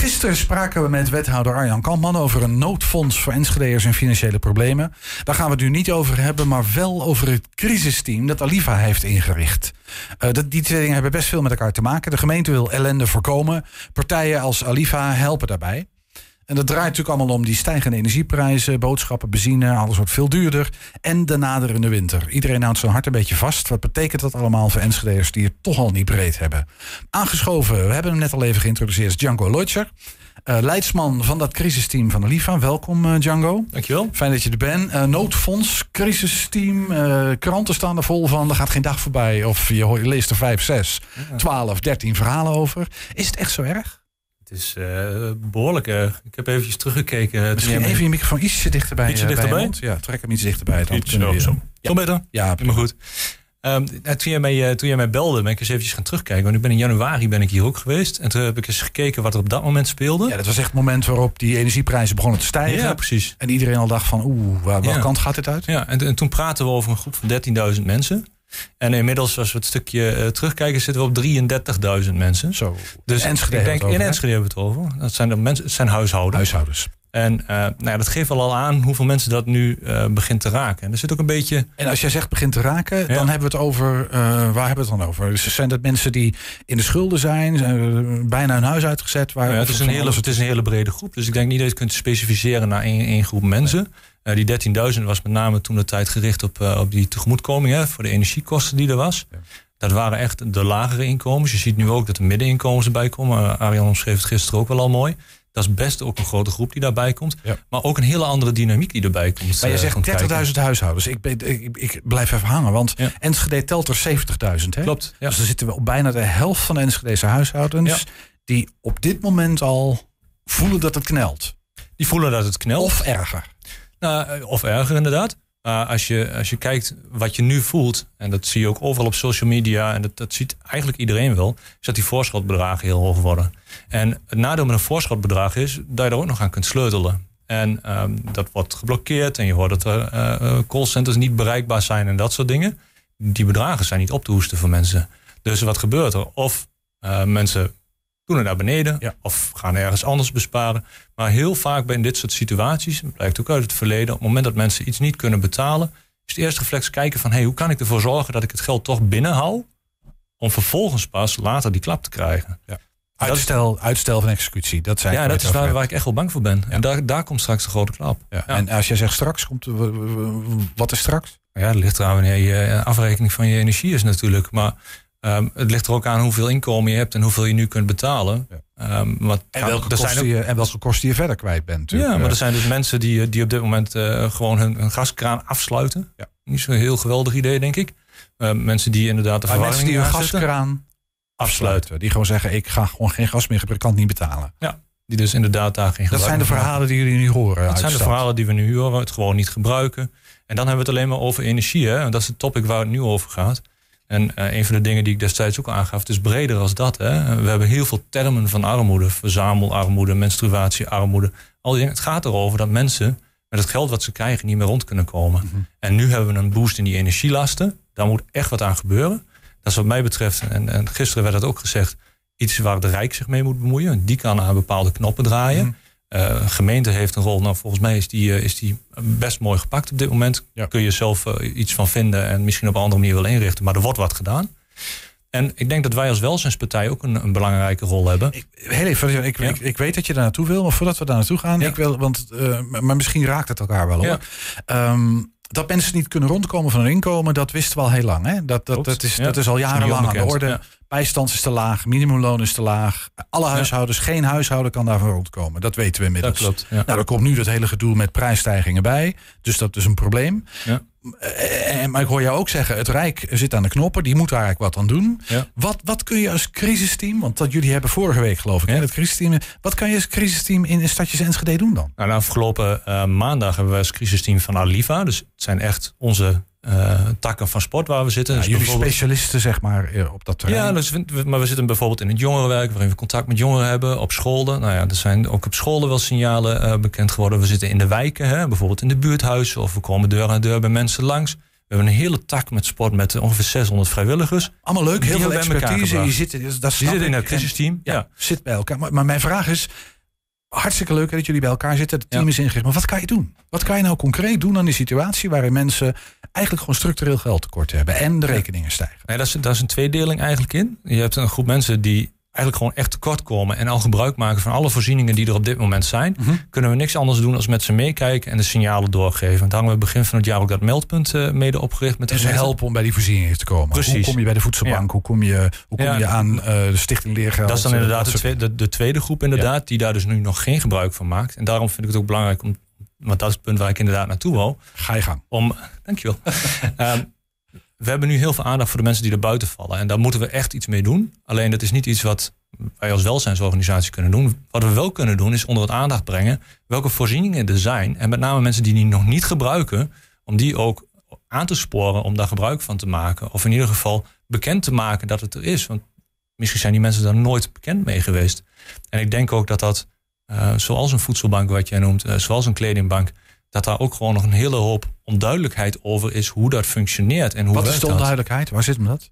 Gisteren spraken we met wethouder Arjan Kampman over een noodfonds voor Enschede'ers en financiële problemen. Daar gaan we het nu niet over hebben, maar wel over het crisisteam dat Aliva heeft ingericht. Uh, dat, die twee dingen hebben best veel met elkaar te maken. De gemeente wil ellende voorkomen. Partijen als Aliva helpen daarbij. En dat draait natuurlijk allemaal om die stijgende energieprijzen, boodschappen, benzine, alles wordt veel duurder. En de naderende winter. Iedereen houdt zijn hart een beetje vast. Wat betekent dat allemaal voor Enschede'ers die het toch al niet breed hebben? Aangeschoven, we hebben hem net al even geïntroduceerd, Django Leutzer. Uh, leidsman van dat crisisteam van de LIVA. Welkom uh, Django. Dankjewel. Fijn dat je er bent. Uh, noodfonds, crisisteam, kranten staan er vol van. Er gaat geen dag voorbij of je leest er 5, 6, 12, 13 verhalen over. Is het echt zo erg? Het is uh, behoorlijk erg. Ik heb eventjes teruggekeken. Misschien even je microfoon ietsje dichterbij. Ietsje dichterbij? ja, trek hem iets dichterbij. Dan iets zo, zo. Ja. beter? Ja, helemaal goed. Um, toen, jij mij, toen jij mij belde, ben ik eens eventjes gaan terugkijken. Want ik ben in januari ben ik hier ook geweest. En toen heb ik eens gekeken wat er op dat moment speelde. Ja, dat was echt het moment waarop die energieprijzen begonnen te stijgen. Ja, precies. En iedereen al dacht van, oeh, waar, welke kant gaat dit uit? Ja, en, en toen praten we over een groep van 13.000 mensen. En inmiddels, als we het stukje uh, terugkijken, zitten we op 33.000 mensen. Zo. Dus Enschede ik denk, in Enschede hebben we het over. Dat zijn, de mensen, het zijn huishoudens. Huishoudens. En uh, nou ja, dat geeft al aan hoeveel mensen dat nu uh, begint te raken. En er zit ook een beetje. En als jij zegt begint te raken, ja. dan hebben we het over. Uh, waar hebben we het dan over? Dus zijn dat mensen die in de schulden zijn, zijn bijna hun huis uitgezet? Waar ja, het, is een hele, het is een hele brede groep. Dus ik denk niet dat je het kunt specificeren naar één, één groep mensen. Nee. Die 13.000 was met name toen de tijd gericht op, op die tegemoetkoming hè, voor de energiekosten die er was. Ja. Dat waren echt de lagere inkomens. Je ziet nu ook dat de middeninkomens erbij komen. Arjan omschreef het gisteren ook wel al mooi. Dat is best ook een grote groep die daarbij komt. Ja. Maar ook een hele andere dynamiek die erbij komt. Maar je zegt 30.000 huishoudens. Ik, ik, ik, blijf even hangen, want ja. Enschede telt er 70.000. Klopt. Dus dan zitten we op bijna de helft van de Enschedese huishoudens... die op dit moment al voelen dat het knelt. Die voelen dat het knelt. Of erger. Nou, of erger inderdaad. Maar als je, als je kijkt wat je nu voelt, en dat zie je ook overal op social media, en dat, dat ziet eigenlijk iedereen wel, is dat die voorschotbedragen heel hoog worden. En het nadeel met een voorschotbedrag is dat je er ook nog aan kunt sleutelen. En um, dat wordt geblokkeerd en je hoort dat er uh, callcenters niet bereikbaar zijn en dat soort dingen. Die bedragen zijn niet op te hoesten voor mensen. Dus wat gebeurt er? Of mensen het naar beneden ja. of gaan ergens anders besparen. Maar heel vaak bij dit soort situaties, blijkt ook uit het verleden, op het moment dat mensen iets niet kunnen betalen, is de eerste reflex kijken van hey, hoe kan ik ervoor zorgen dat ik het geld toch binnenhoud, om vervolgens pas later die klap te krijgen. Ja. Uitstel, uitstel van executie, dat zijn Ja, dat is waar, waar, ik echt wel bang voor ben. Ja. En daar, daar komt straks de grote klap. Ja. En als jij zegt straks, komt, wat is straks? Ja, dat ligt eraan wanneer je afrekening van je energie is natuurlijk. Maar Um, het ligt er ook aan hoeveel inkomen je hebt en hoeveel je nu kunt betalen. Ja. Um, wat, en, welke kosten je, en welke kosten je verder kwijt bent. Natuurlijk. Ja, maar er zijn dus mensen die, die op dit moment uh, gewoon hun, hun, gaskraan afsluiten. Ja. Niet zo'n heel geweldig idee, denk ik. Uh, mensen die inderdaad de verwarming Mensen die hun gaskraan afsluiten. Die gewoon zeggen, ik ga gewoon geen gas meer gebruiken, kan het niet betalen. Ja, die dus inderdaad daar geen Dat zijn de verhalen die jullie nu horen. Dat zijn de verhalen die we nu horen, het gewoon niet gebruiken. En dan hebben we het alleen maar over energie. Hè? En dat is het topic waar het nu over gaat. En uh, een van de dingen die ik destijds ook aangaf, het is breder als dat. Hè. We hebben heel veel termen van armoede, verzamelarmoede, menstruatiearmoede. Al die dingen. Het gaat erover dat mensen met het geld wat ze krijgen niet meer rond kunnen komen. Mm -hmm. En nu hebben we een boost in die energielasten. Daar moet echt wat aan gebeuren. Dat is wat mij betreft, en, en gisteren werd dat ook gezegd, iets waar de Rijk zich mee moet bemoeien. Die kan aan bepaalde knoppen draaien. Mm -hmm. Uh, gemeente heeft een rol. Nou, volgens mij is die, uh, is die best mooi gepakt op dit moment. Ja. Kun je zelf uh, iets van vinden en misschien op een andere manier wel inrichten. Maar er wordt wat gedaan. En ik denk dat wij als welzijnspartij ook een, een belangrijke rol hebben. Ik, heel even, ik, ja. ik, ik, weet dat je daar naartoe wil, maar voordat we daar naartoe gaan, ja. ik wil, want, maar misschien raakt het elkaar wel hoor. Um, dat mensen niet kunnen rondkomen van hun inkomen, dat wisten we al heel lang. Hè? Dat, dat, dat, is, dat is al jarenlang aan de orde. Bijstand is te laag, minimumloon is te laag. Alle huishoudens, ja. geen huishouden kan daarvan rondkomen. Dat weten we inmiddels. Dat klopt, ja. Nou, er komt nu dat hele gedoe met prijsstijgingen bij. Dus dat is een probleem. Ja. En, maar ik hoor jou ook zeggen, het Rijk zit aan de knoppen. Die moet daar eigenlijk wat aan doen. Wat, wat kun je als crisisteam, want dat jullie hebben vorige week geloof ik, hè, het crisisteam. Wat kan je als crisisteam in Stadjes Enschede doen dan? Nou, de afgelopen uh, maandag hebben we als crisisteam van Aliva. Dus het zijn echt onze uh, takken van sport waar we zitten. Ja, dus jullie specialisten zeg maar op dat terrein. Ja, dus, maar we zitten bijvoorbeeld in het jongerenwerk... waarin we contact met jongeren hebben, op scholen. Nou ja, er zijn ook op scholen wel signalen uh, bekend geworden. We zitten in de wijken, hè, bijvoorbeeld in de buurthuizen... of we komen deur aan deur bij mensen langs. We hebben een hele tak met sport met ongeveer 600 vrijwilligers. Allemaal leuk, heel veel expertise. Je zit, dat Die zitten in het crisisteam. Ja, Ja. zit bij elkaar. Maar, maar mijn vraag is, hartstikke leuk dat jullie bij elkaar zitten. Het team Ja. is ingericht. Maar wat kan je doen? Wat kan je nou concreet doen aan die situatie waarin mensen eigenlijk gewoon structureel geldtekort hebben en de rekeningen stijgen? Nee, dat is, dat is een tweedeling eigenlijk in. Je hebt een groep mensen die eigenlijk gewoon echt tekort komen en al gebruik maken van alle voorzieningen die er op dit moment zijn. Mhm. Kunnen we niks anders doen dan met ze meekijken en de signalen doorgeven. En daarom hebben we begin van het jaar ook dat meldpunt eh, mede opgericht. Met de En ze helpen om bij die voorzieningen te komen. Hoe Precies. kom je bij de voedselbank? Hoe kom je, hoe kom Ja. je aan eh, de Stichting Leergeld? Dat is dan inderdaad de, tweede, de, de tweede groep inderdaad, die daar dus nu nog geen gebruik van maakt. En daarom vind ik het ook belangrijk om, want dat is het punt waar ik inderdaad naartoe wou, Ga je gang. om, dankjewel. Ehm, we hebben nu heel veel aandacht voor de mensen die er buiten vallen. En daar moeten we echt iets mee doen. Alleen dat is niet iets wat wij als welzijnsorganisatie kunnen doen. Wat we wel kunnen doen is onder het aandacht brengen welke voorzieningen er zijn. En met name mensen die die nog niet gebruiken, om die ook aan te sporen om daar gebruik van te maken. Of in ieder geval bekend te maken dat het er is. Want misschien zijn die mensen daar nooit bekend mee geweest. En ik denk ook dat dat, eh, zoals een voedselbank wat jij noemt, eh, zoals een kledingbank, dat daar ook gewoon nog een hele hoop onduidelijkheid over is hoe dat functioneert en hoe Wat is de dat. onduidelijkheid? Waar zit hem dat?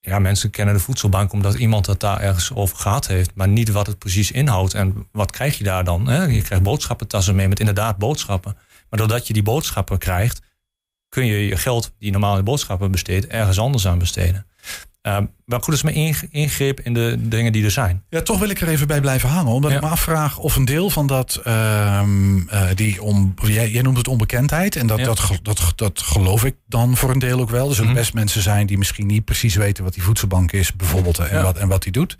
Ja, mensen kennen de voedselbank omdat iemand het daar ergens over gehad heeft, maar niet wat het precies inhoudt. En wat krijg je daar dan? Hè? Je krijgt boodschappentassen mee met inderdaad boodschappen. Maar doordat je die boodschappen krijgt, kun je je geld die je normaal in boodschappen besteedt, ergens anders aan besteden. Uh, maar goed, is mijn ingreep in de dingen die er zijn. Ja, toch wil ik er even bij blijven hangen. Omdat Ja. ik me afvraag of een deel van dat, ehm, eh, die om, jij, jij noemt het onbekendheid. En dat, Ja. dat, dat, dat geloof ik dan voor een deel ook wel. Er zullen Mhm. best mensen zijn die misschien niet precies weten wat die voedselbank is, bijvoorbeeld. En, Ja. wat, en wat die doet.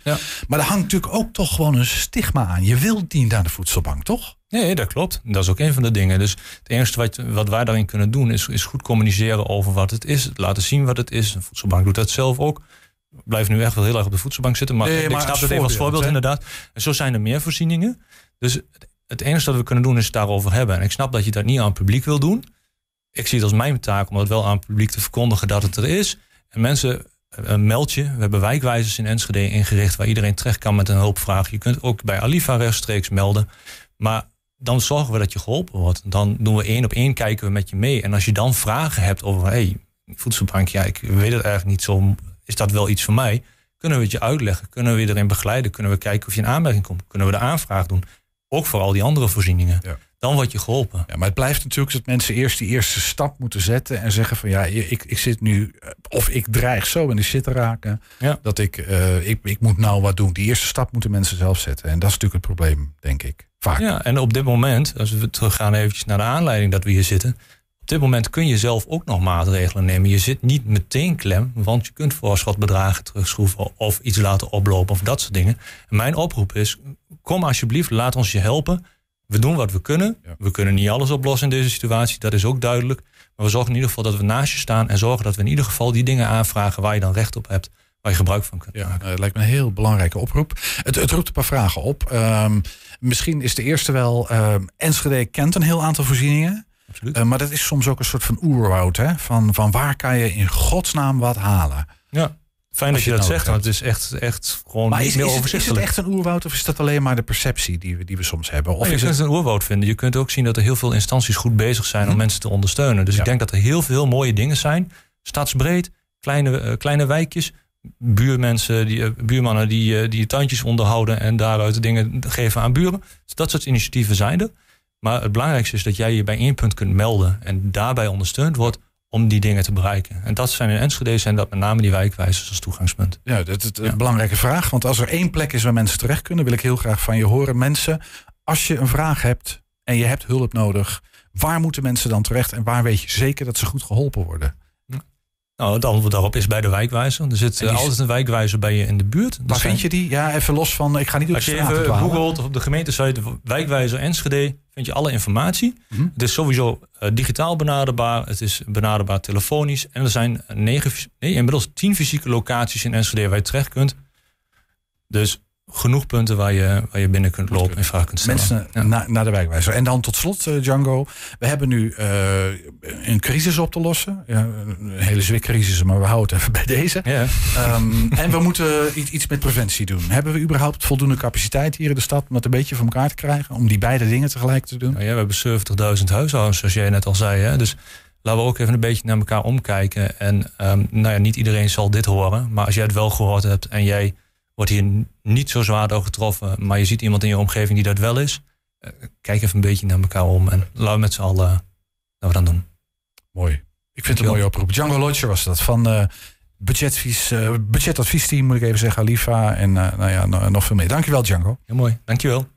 Maar er hangt natuurlijk ook toch gewoon een stigma aan. Je wilt niet naar de voedselbank, toch? Nee, dat klopt. Dat is ook een van de dingen. Dus het enige wat, wat wij daarin kunnen doen is, is goed communiceren over wat het is. Laten zien wat het is. Een voedselbank doet dat zelf ook. Ik blijf nu echt wel heel erg op de voedselbank zitten. Maar, Nee, ik maar snap het even als voorbeeld, inderdaad. En zo zijn er meer voorzieningen. Dus het, enige dat we kunnen doen is het daarover hebben. En ik snap dat je dat niet aan het publiek wil doen. Ik zie het als mijn taak om dat wel aan het publiek te verkondigen dat het er is. En mensen, eh, meld je. We hebben wijkwijzers in Enschede ingericht waar iedereen terecht kan met een hulpvraag. Je kunt ook bij Alifa rechtstreeks melden. Maar dan zorgen we dat je geholpen wordt. Dan doen we één op één kijken we met je mee. En als je dan vragen hebt over, hey, voedselbank, ja, ik weet het eigenlijk niet zo. Is dat wel iets voor mij? Kunnen we het je uitleggen? Kunnen we je erin begeleiden? Kunnen we kijken of je in aanmerking komt? Kunnen we de aanvraag doen? Ook voor al die andere voorzieningen. Ja. Dan word je geholpen. Ja, maar het blijft natuurlijk dat mensen eerst die eerste stap moeten zetten en zeggen van ja, ik, ik zit nu, of ik dreig zo in de shit te raken, Ja. dat ik, eh, ik, ik moet nou wat doen. Die eerste stap moeten mensen zelf zetten. En dat is natuurlijk het probleem, denk ik. Vaak. Ja, en op dit moment, als we teruggaan eventjes naar de aanleiding dat we hier zitten. Op dit moment kun je zelf ook nog maatregelen nemen. Je zit niet meteen klem, want je kunt voorschotbedragen terugschroeven of iets laten oplopen of dat soort dingen. En mijn oproep is, kom alsjeblieft, laat ons je helpen. We doen wat we kunnen. Ja. We kunnen niet alles oplossen in deze situatie, dat is ook duidelijk. Maar we zorgen in ieder geval dat we naast je staan en zorgen dat we in ieder geval die dingen aanvragen waar je dan recht op hebt, waar je gebruik van kunt Ja, maken. eh, het lijkt me een heel belangrijke oproep. Het, het roept een paar vragen op. Ehm, misschien is de eerste wel, ehm Enschede kent een heel aantal voorzieningen. Absoluut. Eh, maar dat is soms ook een soort van oerwoud. Hè? Van, van waar kan je in godsnaam wat halen? Ja, fijn dat je je dat zegt, want het is echt, echt gewoon Maar niet is, meer is, het, is het overzichtelijk. echt een oerwoud of is dat alleen maar de perceptie die we, die we soms hebben? Of Oh, je is kunt het, het een oerwoud vinden. Je kunt ook zien dat er heel veel instanties goed bezig zijn om Mhm. mensen te ondersteunen. Dus Ja. ik denk dat er heel veel mooie dingen zijn. Stadsbreed, kleine, eh, kleine wijkjes, buurmensen, die, eh, buurmannen die, eh, die tuintjes onderhouden en daaruit dingen geven aan buren. Dus dat soort initiatieven zijn er. Maar het belangrijkste is dat jij je bij één punt kunt melden en daarbij ondersteund wordt om die dingen te bereiken. En dat zijn in Enschede zijn dat met name die wijkwijzers als toegangspunt. Ja, dat is een Ja. belangrijke vraag. Want als er één plek is waar mensen terecht kunnen, wil ik heel graag van je horen. Mensen, als je een vraag hebt en je hebt hulp nodig, waar moeten mensen dan terecht en waar weet je zeker dat ze goed geholpen worden? Nou, het antwoord daarop is bij de wijkwijzer. Er zit eh, altijd een wijkwijzer bij je in de buurt. Waar vind je die? Ja, even los van, ik ga niet door Als je straat even googelt of op de gemeentesite wijkwijzer Enschede, vind je alle informatie. Mhm. Het is sowieso eh, digitaal benaderbaar. Het is benaderbaar telefonisch. En er zijn negen, nee, inmiddels tien fysieke locaties in Enschede waar je terecht kunt. Dus genoeg punten waar je, waar je binnen kunt lopen en vragen kunt stellen. Mensen Ja. na- naar de wijkwijzer. En dan tot slot, eh, Django. We hebben nu eh, een crisis op te lossen. Ja, een hele zwikcrisis, maar we houden het even bij deze. Ja. Ehm, en we moeten i- iets met preventie doen. Hebben we überhaupt voldoende capaciteit hier in de stad om dat een beetje voor elkaar te krijgen? Om die beide dingen tegelijk te doen? Nou ja, we hebben 70.000 huishoudens, zoals jij net al zei. Hè? Dus laten we ook even een beetje naar elkaar omkijken. En um, nou ja, niet iedereen zal dit horen. Maar als jij het wel gehoord hebt en jij wordt hier niet zo zwaar door getroffen, maar je ziet iemand in je omgeving die dat wel is, uh, kijk even een beetje naar elkaar om en laten we met z'n allen uh, dat we dan doen. Mooi. Ik vind het een mooie oproep. Django Lodger was dat van uh, budgetadvies, uh, budgetadviesteam, moet ik even zeggen, Alifa en uh, nou ja, nog veel meer. Dankjewel, Django. Heel mooi, dankjewel.